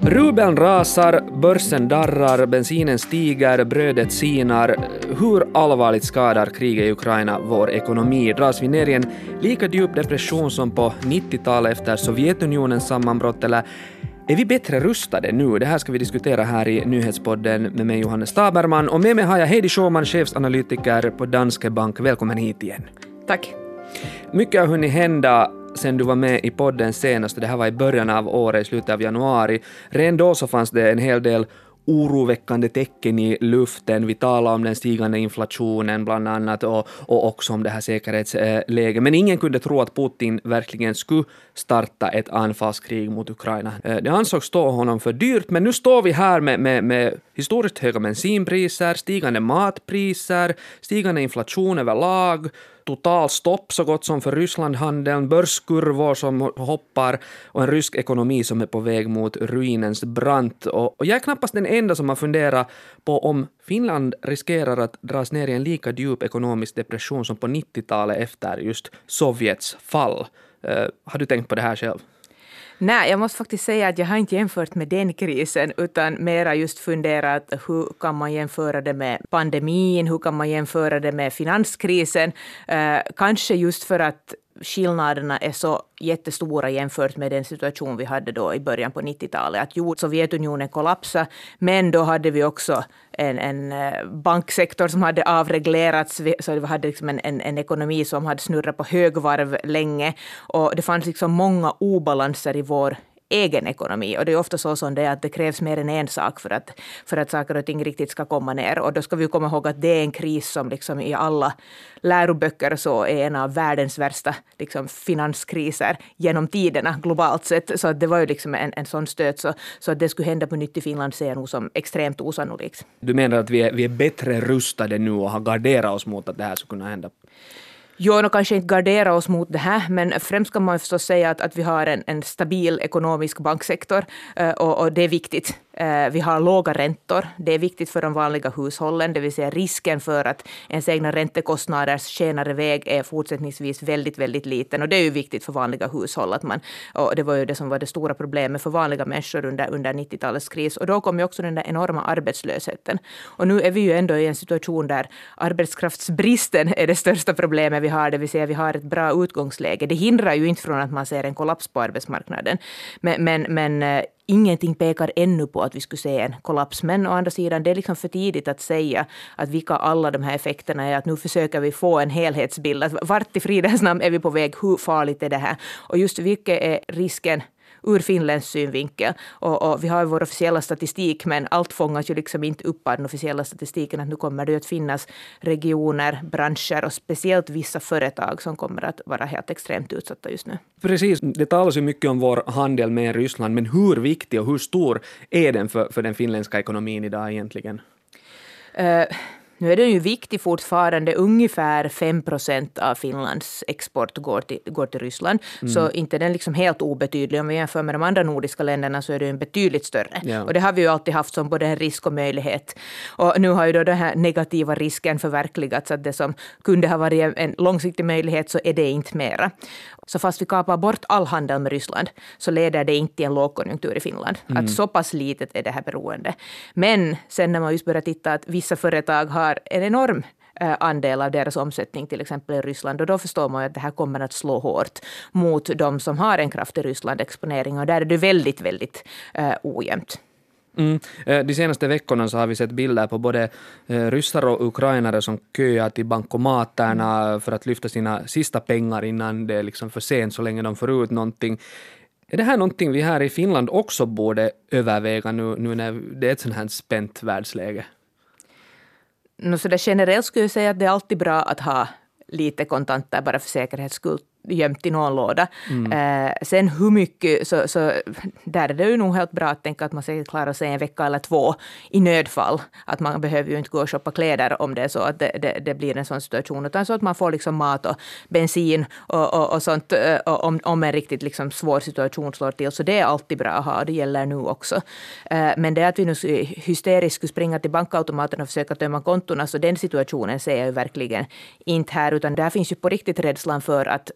Rubeln rasar, börsen darrar, bensinen stiger, brödet sinar. Hur allvarligt skadar kriget i Ukraina vår ekonomi? Dras vi ner i en lika djup depression som på 90-talet efter Sovjetunionens sammanbrott eller är vi bättre rustade nu? Det här ska vi diskutera här i nyhetspodden med mig Johannes Taberman och med mig har jag Heidi Schauman, chefsanalytiker på Danske Bank. Välkommen hit igen. Tack. Mycket har hunnit hända sen du var med i podden senast, det här var i början av året, i slutet av januari. Redan då så fanns det en hel del oroväckande tecken i luften. Vi talade om den stigande inflationen bland annat och, och också om det här säkerhetsläget. Men ingen kunde tro att Putin verkligen skulle starta ett anfallskrig mot Ukraina. Eh, det ansågs stå honom för dyrt, men nu står vi här med, med, med historiskt höga bensinpriser, stigande matpriser, stigande inflation överlag, totalstopp så gott som för Rysslandhandeln, börskurvor som hoppar och en rysk ekonomi som är på väg mot ruinens brant. Och, och jag är knappast den enda som har funderat på om Finland riskerar att dras ner i en lika djup ekonomisk depression som på 90-talet efter just Sovjets fall. Uh, har du tänkt på det här själv? Nej, jag måste faktiskt säga att jag har inte jämfört med den krisen, utan mera just funderat hur kan man jämföra det med pandemin, hur kan man jämföra det med finanskrisen? Eh, kanske just för att skillnaderna är så jättestora jämfört med den situation vi hade då i början på 90-talet. Att jo, Sovjetunionen kollapsade, men då hade vi också en, en eh, banksektor som hade avreglerats, så vi hade liksom en, en, en, ekonomi som hade snurrat på högvarv länge. Och det fanns liksom många obalanser i vår egen ekonomi. Och det är ofta så som det är att det krävs mer än en sak för att, för att saker och ting riktigt ska komma ner. Och då ska vi komma ihåg att det är en kris som liksom i alla läroböcker så är en av världens värsta liksom, finanskriser genom tiderna globalt sett. Så det var ju liksom en, en sån stöt. Så, så att det skulle hända på nytt i Finland ser jag nog som extremt osannolikt. Du menar att vi är, vi är bättre rustade nu och har garderat oss mot att det här skulle kunna hända? Jo, no, kanske inte gardera oss mot det här, men främst kan man förstås säga att, att vi har en, en stabil ekonomisk banksektor eh, och, och, det är viktigt. Eh, vi har låga räntor. Det är viktigt för de vanliga hushållen, det vill säga risken för att ens egna räntekostnader skenar iväg är fortsättningsvis väldigt, väldigt liten. Och det är ju viktigt för vanliga hushåll. Att man, och det var ju det som var det stora problemet för vanliga människor under, under 90-talets kris. Och då kom ju också den där enorma arbetslösheten. Och nu är vi ju ändå i en situation där arbetskraftsbristen är det största problemet vi har, det vill säga vi har ett bra utgångsläge. Det hindrar ju inte från att man ser en kollaps på arbetsmarknaden. Men, men, men eh, ingenting pekar ännu på att vi skulle se en kollaps. Men å andra sidan, det är liksom för tidigt att säga att vilka alla de här effekterna är. Att nu försöker vi få en helhetsbild. Att vart i fridens namn är vi på väg? Hur farligt är det här? Och just vilken är risken ur finländsk synvinkel. Och, och, vi har vår officiella statistik, men allt fångas ju liksom inte upp av den officiella statistiken. Att nu kommer det att finnas regioner, branscher och speciellt vissa företag som kommer att vara helt extremt utsatta just nu. Precis, det talas ju mycket om vår handel med Ryssland, men hur viktig och hur stor är den för, för den finländska ekonomin idag egentligen? Uh, nu är den ju viktig fortfarande. Ungefär 5 procent av Finlands export går till, går till Ryssland. Mm. Så inte den liksom helt obetydlig. Om vi jämför med de andra nordiska länderna så är den betydligt större. Ja. Och det har vi ju alltid haft som både en risk och möjlighet. Och nu har ju då den här negativa risken förverkligats. Att det som kunde ha varit en långsiktig möjlighet så är det inte mera. Så fast vi kapar bort all handel med Ryssland så leder det inte till en lågkonjunktur i Finland. Mm. Att så pass litet är det här beroende. Men sen när man just börjar titta att vissa företag har en enorm eh, andel av deras omsättning till exempel i Ryssland. Och då förstår man att det här kommer att slå hårt mot de som har en kraftig Ryssland-exponering. Och där är det väldigt, väldigt uh, ojämnt. Mm. Eh, de senaste veckorna så har vi sett bilder på både ryssar och ukrainare som köar till bankomaterna för att lyfta sina sista pengar innan det är liksom för sent, så länge de får ut någonting. Är det här någonting vi här i Finland också borde överväga nu, nu när det är ett sånt här spänt världsläge? No, så där generellt skulle jag säga att det är alltid bra att ha lite kontanter bara för säkerhets skull gömt i någon låda. Mm. Eh, sen hur mycket, så, så där är det ju nog helt bra att tänka att man säkert klarar sig en vecka eller två i nödfall. Att man behöver ju inte gå och shoppa kläder om det är så att det, det, det blir en sån situation, utan så att man får liksom mat och bensin och, och, och sånt och eh, om, om en riktigt liksom svår situation slår till. Så det är alltid bra att ha, det gäller nu också. Eh, men det att vi nu hysteriskt skulle springa till bankautomaten och försöka tömma kontona, så den situationen ser jag ju verkligen inte här, utan där finns ju på riktigt rädslan för att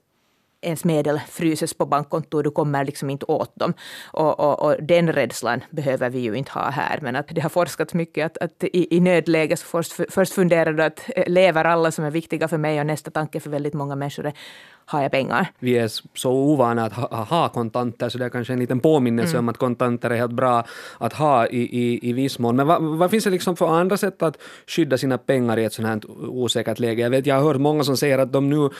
ens medel fryses på bankkontor, du kommer liksom inte åt dem. Och, och, och, den rädslan behöver vi ju inte ha här. Men att det har forskats mycket att, att i, i nödläge så först, först funderar du att eh, lever alla som är viktiga för mig och nästa tanke för väldigt många människor är har jag pengar. Vi är så ovana att ha, ha kontanter så det är kanske en liten påminnelse mm. om att kontanter är helt bra att ha i, i, i viss mån. Men vad, vad finns det liksom för andra sätt att skydda sina pengar i ett sånt här osäkert läge? Jag vet, jag har hört många som säger att de nu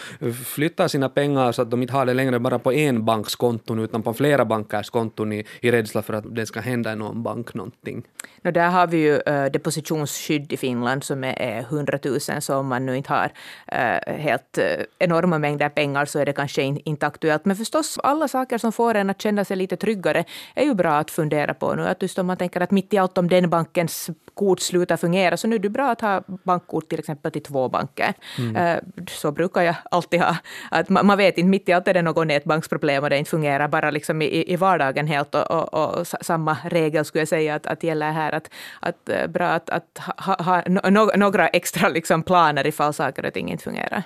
flyttar sina pengar så att de inte har det längre bara på en banks konton utan på flera bankers konton i, i rädsla för att det ska hända i någon bank någonting. No, där har vi ju uh, depositionsskydd i Finland som är, är 100 000 så om man nu inte har uh, helt uh, enorma mängder pengar pengar så är det kanske inte aktuellt. Men förstås, alla saker som får en att känna sig lite tryggare är ju bra att fundera på nu. Att just om man tänker att mitt i allt om den bankens kort slutar fungera, så nu är det bra att ha bankkort till exempel till två banker. Mm. Eh, så brukar jag alltid ha. Att man vet inte, mitt i allt är det något nätbanksproblem och det inte fungerar bara liksom i, i vardagen helt. Och, och, och samma regel skulle jag säga att, att gäller här. Att, att eh, bra att, att ha, ha no, några extra liksom planer ifall saker och ting inte fungerar.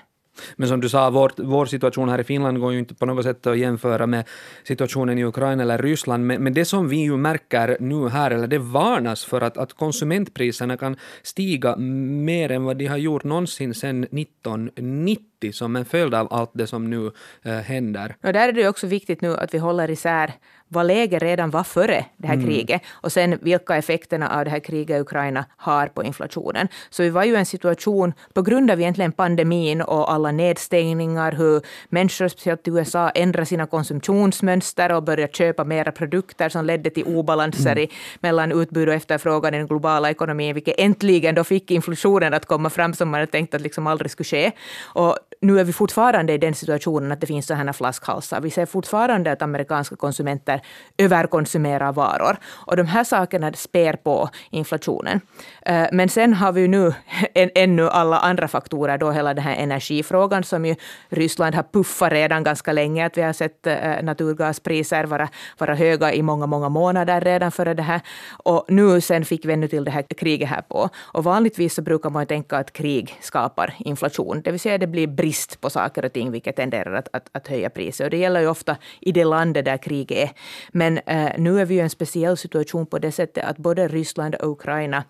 Men som du sa, vår, vår situation här i Finland går ju inte på något sätt att jämföra med situationen i Ukraina eller Ryssland, men, men det som vi ju märker nu här, eller det varnas för att, att konsumentpriserna kan stiga mer än vad de har gjort någonsin sedan 1990 som en följd av allt det som nu äh, händer. Och där är det också viktigt nu att vi håller isär vad läget redan var före det här mm. kriget och sen vilka effekterna av det här kriget i Ukraina har på inflationen. Så vi var ju i en situation, på grund av egentligen pandemin och alla nedstängningar, hur människor, speciellt i USA, ändrade sina konsumtionsmönster och började köpa mera produkter som ledde till obalanser mm. i, mellan utbud och efterfrågan i den globala ekonomin, vilket äntligen då fick inflationen att komma fram som man hade tänkt att liksom aldrig skulle ske. Och nu är vi fortfarande i den situationen att det finns sådana flaskhalsar. Vi ser fortfarande att amerikanska konsumenter överkonsumerar varor. Och de här sakerna spär på inflationen. Eh, men sen har vi nu ännu alla andra faktorer, då hela den här energifrågan som ju Ryssland har puffat redan ganska länge. Att vi har sett eh, naturgaspriser vara, vara höga i många, många månader redan före det här. Och nu sen fick vi ännu till det här kriget här på. Och vanligtvis så brukar man tänka att krig skapar inflation, det vill säga det blir brist på saker och ting, vilket tenderar att, att, att höja priset. Och det gäller ju ofta i det landet där kriget är. Men eh, nu är vi i en speciell situation på det sättet att både Ryssland och Ukraina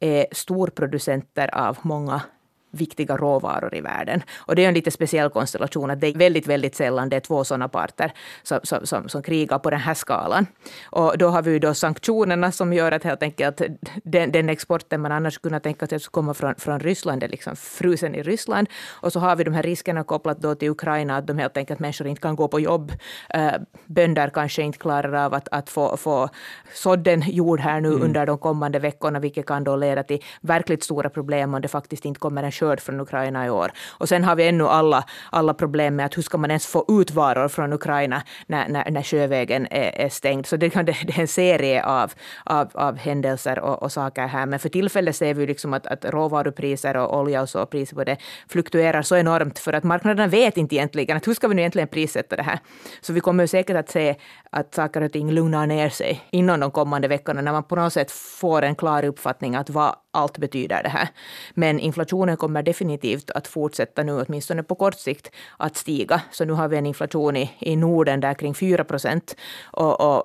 är storproducenter av många viktiga råvaror i världen. Och det är en lite speciell konstellation att det är väldigt, väldigt sällan det är två sådana parter som, som, som, som krigar på den här skalan. Och då har vi ju då sanktionerna som gör att helt enkelt den, den exporten man annars kunde tänka sig att komma från, från Ryssland är liksom frusen i Ryssland. Och så har vi de här riskerna kopplat då till Ukraina, att de helt enkelt människor inte kan gå på jobb. Uh, bönder kanske inte klarar av att, att få, få sådden gjord här nu mm. under de kommande veckorna, vilket kan då leda till verkligt stora problem om det faktiskt inte kommer en skörd från Ukraina i år. Och sen har vi ännu alla, alla problem med att hur ska man ens få ut varor från Ukraina när, när, när sjövägen är, är stängd. Så det, det, det är en serie av, av, av händelser och, och saker här. Men för tillfället ser vi liksom att, att råvarupriser och olja och så priser på det fluktuerar så enormt för att marknaden vet inte egentligen att hur ska vi nu egentligen prissätta det här. Så vi kommer säkert att se att saker och ting lugnar ner sig inom de kommande veckorna när man på något sätt får en klar uppfattning att vad allt betyder det här. Men inflationen kommer kommer definitivt att fortsätta nu, åtminstone på kort sikt, att stiga. Så nu har vi en inflation i, i Norden där kring 4 procent. Och, och,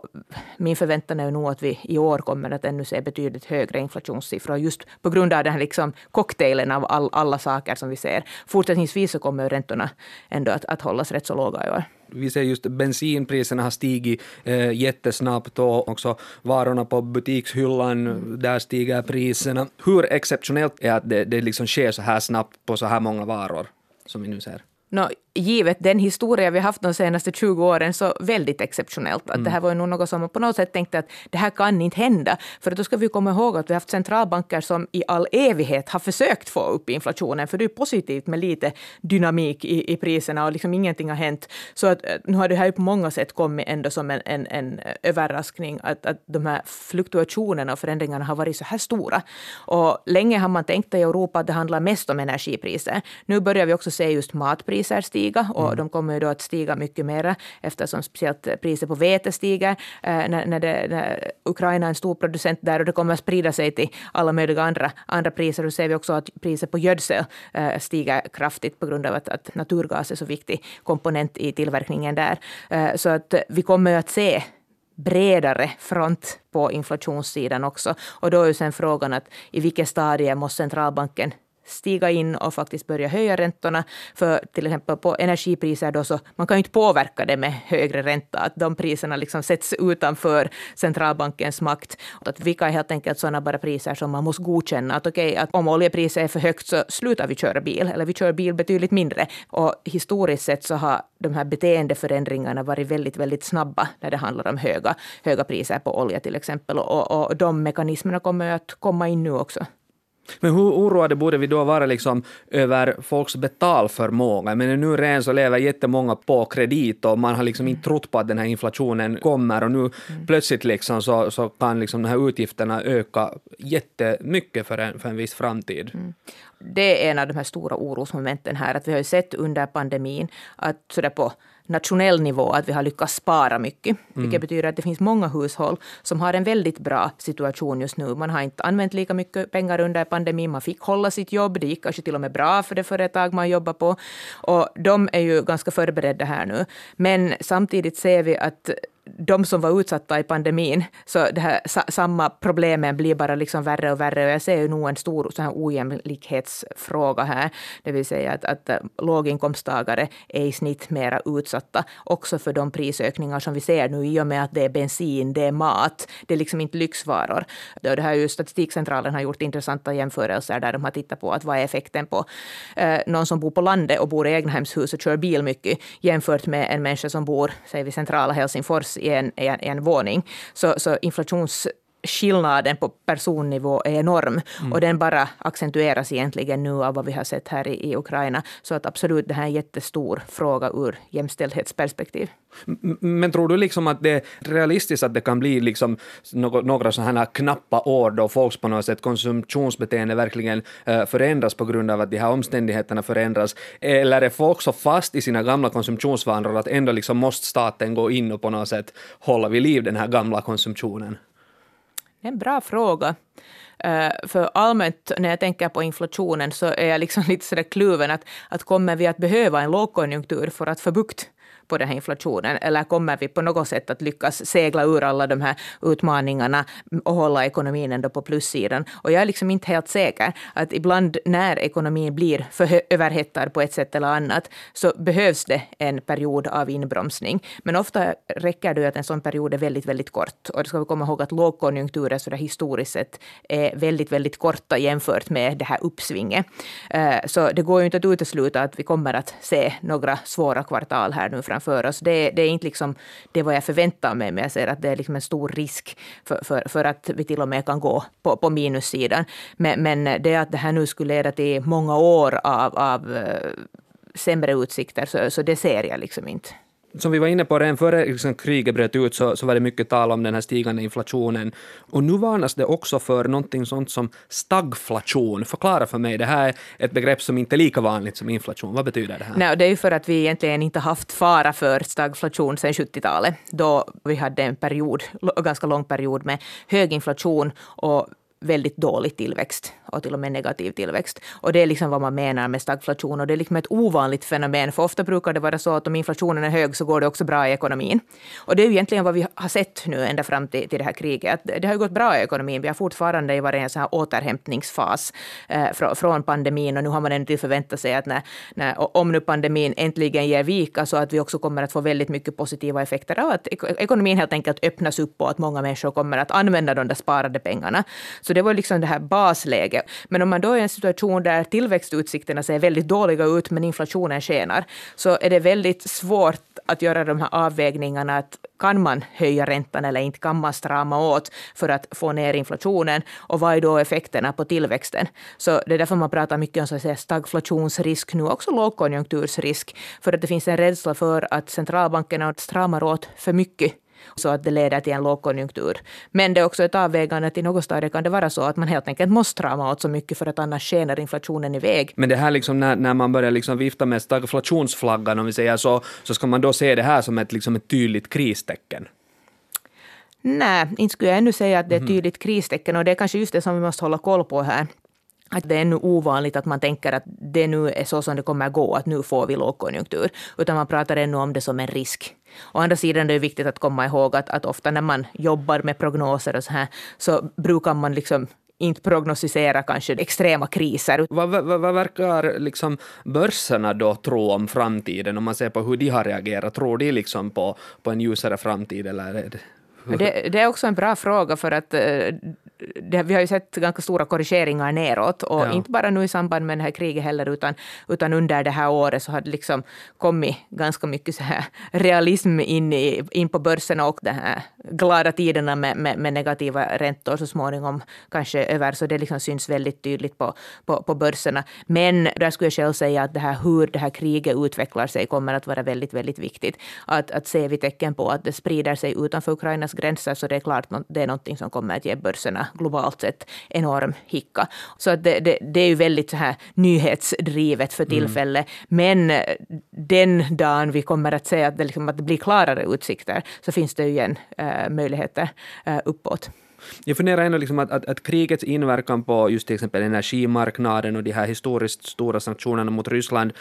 min förväntan är nog att vi i år kommer att ännu se betydligt högre inflationssiffror just på grund av den här liksom cocktailen av all, alla saker som vi ser. Fortsättningsvis så kommer räntorna ändå att, att hållas rätt så låga i år vi ser just bensinpriserna har stigit eh, jättesnabbt och också varorna på butikshyllan, mm. där stiger priserna. Hur exceptionellt är att det, det liksom sker så här snabbt på så här många varor som vi nu ser? No, givet den historia vi haft de senaste 20 åren så väldigt exceptionellt. Att mm. Det här var ju nog något som man på något sätt tänkte att det här kan inte hända. För då ska vi komma ihåg att vi har haft centralbanker som i all evighet har försökt få upp inflationen. För det är positivt med lite dynamik i, i priserna och liksom ingenting har hänt. Så att, eh, nu har det här ju på många sätt kommit ändå som en, en, en överraskning att, att de här fluktuationerna och förändringarna har varit så här stora. Och länge har man tänkt i Europa att det handlar mest om energipriser. Nu börjar vi också se just matpriser energipriser stiga och mm. de kommer ju då att stiga mycket mer eftersom speciellt priset på vete stiger eh, när, när, det, när Ukraina är en stor producent där och det kommer att sprida sig till alla möjliga andra, andra priser. Och ser vi också att priset på gödsel eh, stiger kraftigt på grund av att, att naturgas är så viktig komponent i tillverkningen där. Eh, så att vi kommer att se bredare front på inflationssidan också. Och då är ju sen frågan att i vilket stadie måste centralbanken stiga in och faktiskt börja höja räntorna. För till exempel på energipriser då så man kan ju inte påverka det med högre ränta, att de priserna liksom sätts utanför centralbankens makt. Att vilka är helt enkelt sådana bara priser som man måste godkänna. Att okej, okay, att om oljepriset är för högt så slutar vi köra bil, eller vi kör bil betydligt mindre. Och historiskt sett så har de här beteendeförändringarna varit väldigt, väldigt snabba när det handlar om höga, höga priser på olja till exempel. Och, och de mekanismerna kommer att komma in nu också. Men hur oroade borde vi då vara liksom över folks betalförmåga? Men nu redan så lever jättemånga på kredit och man har liksom inte trott på att den här inflationen kommer och nu mm. plötsligt liksom så, så kan liksom de här utgifterna öka jättemycket för en, för en viss framtid. Mm. Det är en av de här stora orosmomenten här, att vi har ju sett under pandemin att sådär på nationell nivå att vi har lyckats spara mycket. Mm. Vilket betyder att det finns många hushåll som har en väldigt bra situation just nu. Man har inte använt lika mycket pengar under pandemin. Man fick hålla sitt jobb. Det gick kanske till och med bra för det företag man jobbar på. Och de är ju ganska förberedda här nu. Men samtidigt ser vi att de som var utsatta i pandemin, så det här, samma problemen blir bara liksom värre och värre. Och jag ser ju nog en stor så här ojämlikhetsfråga här, det vill säga att, att äh, låginkomsttagare är i snitt mera utsatta, också för de prisökningar som vi ser nu i och med att det är bensin, det är mat, det är liksom inte lyxvaror. Det här är ju Statistikcentralen har gjort intressanta jämförelser där de har tittat på att vad är effekten på eh, någon som bor på landet och bor i egnahemshus och kör bil mycket jämfört med en människa som bor, säger vi centrala Helsingfors i en, i en, i en våning. Så, så inflations skillnaden på personnivå är enorm. Mm. Och den bara accentueras egentligen nu av vad vi har sett här i, i Ukraina. Så att absolut, det här är en jättestor fråga ur jämställdhetsperspektiv. Men tror du liksom att det är realistiskt att det kan bli liksom några sådana här knappa år då folks på något sätt konsumtionsbeteende verkligen eh, förändras på grund av att de här omständigheterna förändras? Eller är folk så fast i sina gamla konsumtionsvanor att ändå liksom måste staten gå in och på något sätt hålla vid liv den här gamla konsumtionen? En bra fråga. Eh, för allmänt när jag tänker på inflationen så är jag liksom lite sådär kluven att, att kommer vi att behöva en lågkonjunktur för att få bukt på den här inflationen? Eller kommer vi på något sätt att lyckas segla ur alla de här utmaningarna och hålla ekonomin ändå på plussidan? Och jag är liksom inte helt säker. att ibland när ekonomin blir för överhettad på ett sätt eller annat så behövs det en period av inbromsning. Men ofta räcker det att en sån period är väldigt, väldigt kort. Och det ska vi komma ihåg att lågkonjunkturer så där historiskt sett är väldigt, väldigt korta jämfört med det här uppsvinget. Eh, så det går ju inte att utesluta att vi kommer att se några svåra kvartal här nu framför oss. Det, det är inte liksom det vad jag förväntar mig, men jag ser att det är liksom en stor risk för, för, för att vi till och med kan gå på, på minussidan. Men, men det att det här nu skulle leda till många år av, av eh, sämre utsikter, så, så det ser jag liksom inte som vi var inne på redan före liksom, kriget bröt ut så, så var det mycket tal om den här stigande inflationen. Och nu varnas det också för någonting sånt som stagflation. Förklara för mig, det här är ett begrepp som inte är lika vanligt som inflation. Vad betyder det här? Nej, det är ju för att vi egentligen inte haft fara för stagflation sedan 70-talet, då vi hade en period, ganska lång period med hög inflation och väldigt dålig tillväxt och till och med negativ tillväxt. Och det är liksom vad man menar med stagflation och det är liksom ett ovanligt fenomen för ofta brukar det vara så att om inflationen är hög så går det också bra i ekonomin. Och det är ju egentligen vad vi har sett nu ända fram till, till det här kriget. Att det har gått bra i ekonomin. Vi har fortfarande varit i en sån här återhämtningsfas eh, från, från pandemin och nu har man ändå förväntat sig att när, när, om nu pandemin äntligen ger vika så att vi också kommer att få väldigt mycket positiva effekter av att ekonomin helt enkelt öppnas upp och att många människor kommer att använda de där sparade pengarna. Så det var liksom det här basläget. Men om man då är i en situation där tillväxtutsikterna ser väldigt dåliga ut men inflationen skenar, så är det väldigt svårt att göra de här avvägningarna. Att kan man höja räntan eller inte? Kan man strama åt för att få ner inflationen? Och vad är då effekterna på tillväxten? Så det är därför man pratar mycket om så att säga, stagflationsrisk nu, också lågkonjunktursrisk. För att det finns en rädsla för att centralbankerna stramar åt för mycket så att det leder till en lågkonjunktur. Men det är också ett avvägande till något stadium kan det vara så att man helt enkelt måste strama åt så mycket för att annars skenar inflationen iväg. Men det här liksom när, när man börjar liksom vifta med stagflationsflaggan, om vi säger så, så ska man då se det här som ett, liksom ett tydligt kristecken? Nej, inte skulle jag ännu säga att det är ett mhm. tydligt kristecken och det är kanske just det som vi måste hålla koll på här att det är ännu ovanligt att man tänker att det nu är så som det kommer gå, att nu får vi lågkonjunktur, utan man pratar ännu om det som en risk. Å andra sidan är det viktigt att komma ihåg att, att ofta när man jobbar med prognoser och så här, så brukar man liksom inte prognostisera kanske extrema kriser. Vad, vad, vad verkar liksom börserna då tro om framtiden, om man ser på hur de har reagerat? Tror de liksom på, på en ljusare framtid eller är det det, är också en bra fråga för att eh, det, vi har ju sett ganska stora korrigeringar neråt och ja. inte bara nu i samband med det här kriget heller utan, utan under det här året så har det liksom kommit ganska mycket så här realism in, i, in på börsen och de här glada tiderna med, med, med, negativa räntor så småningom kanske över så det liksom syns väldigt tydligt på, på, på börserna. Men där skulle jag själv säga att det här hur det här kriget utvecklar sig kommer att vara väldigt, väldigt viktigt. Att, att ser vi tecken på att det sprider sig utanför Ukrainas gränser så det är klart det är någonting som kommer att ge börserna globalt sett enorm hicka. Så att det, det, det är ju väldigt så här nyhetsdrivet för mm. tillfället. Mm. Men den dagen vi kommer att se att det, liksom, att det blir klarare utsikter så finns det ju igen äh, möjligheter äh, uppåt. Jag funderar ändå liksom att, att, att, krigets inverkan på just till exempel energimarknaden och de här historiskt stora sanktionerna mot Ryssland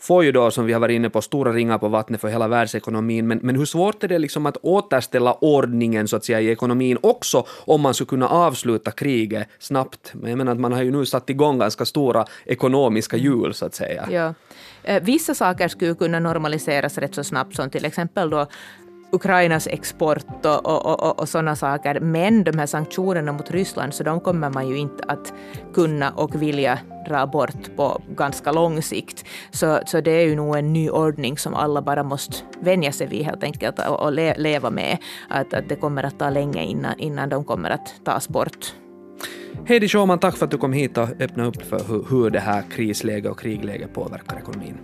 får ju då, som vi har varit inne på, stora ringar på vattnet för hela världsekonomin, men, men hur svårt är det liksom att återställa ordningen så att säga i ekonomin också om man skulle kunna avsluta kriget snabbt? Men jag menar att man har ju nu satt igång ganska stora ekonomiska hjul så att säga. Ja. Eh, vissa saker skulle kunna normaliseras rätt så snabbt, som till exempel då Ukrainas export och, och, och, och sådana saker. Men de här sanktionerna mot Ryssland, så de kommer man ju inte att kunna och vilja dra bort på ganska lång sikt. Så, så det är ju nog en ny ordning som alla bara måste vänja sig vid helt enkelt och, och le, leva med. Att, att det kommer att ta länge innan, innan de kommer att tas bort. Heidi Schauman, tack för att du kom hit och öppnade upp för hur, hur det här krisläget och krigläget påverkar ekonomin.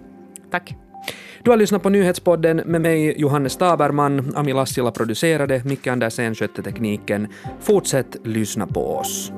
Tack. Du har lyssnat på nyhetspodden med mig, Johannes Taberman. Ami Lassila producerade, Micke Andersen skötte tekniken. Fortsätt lyssna på oss.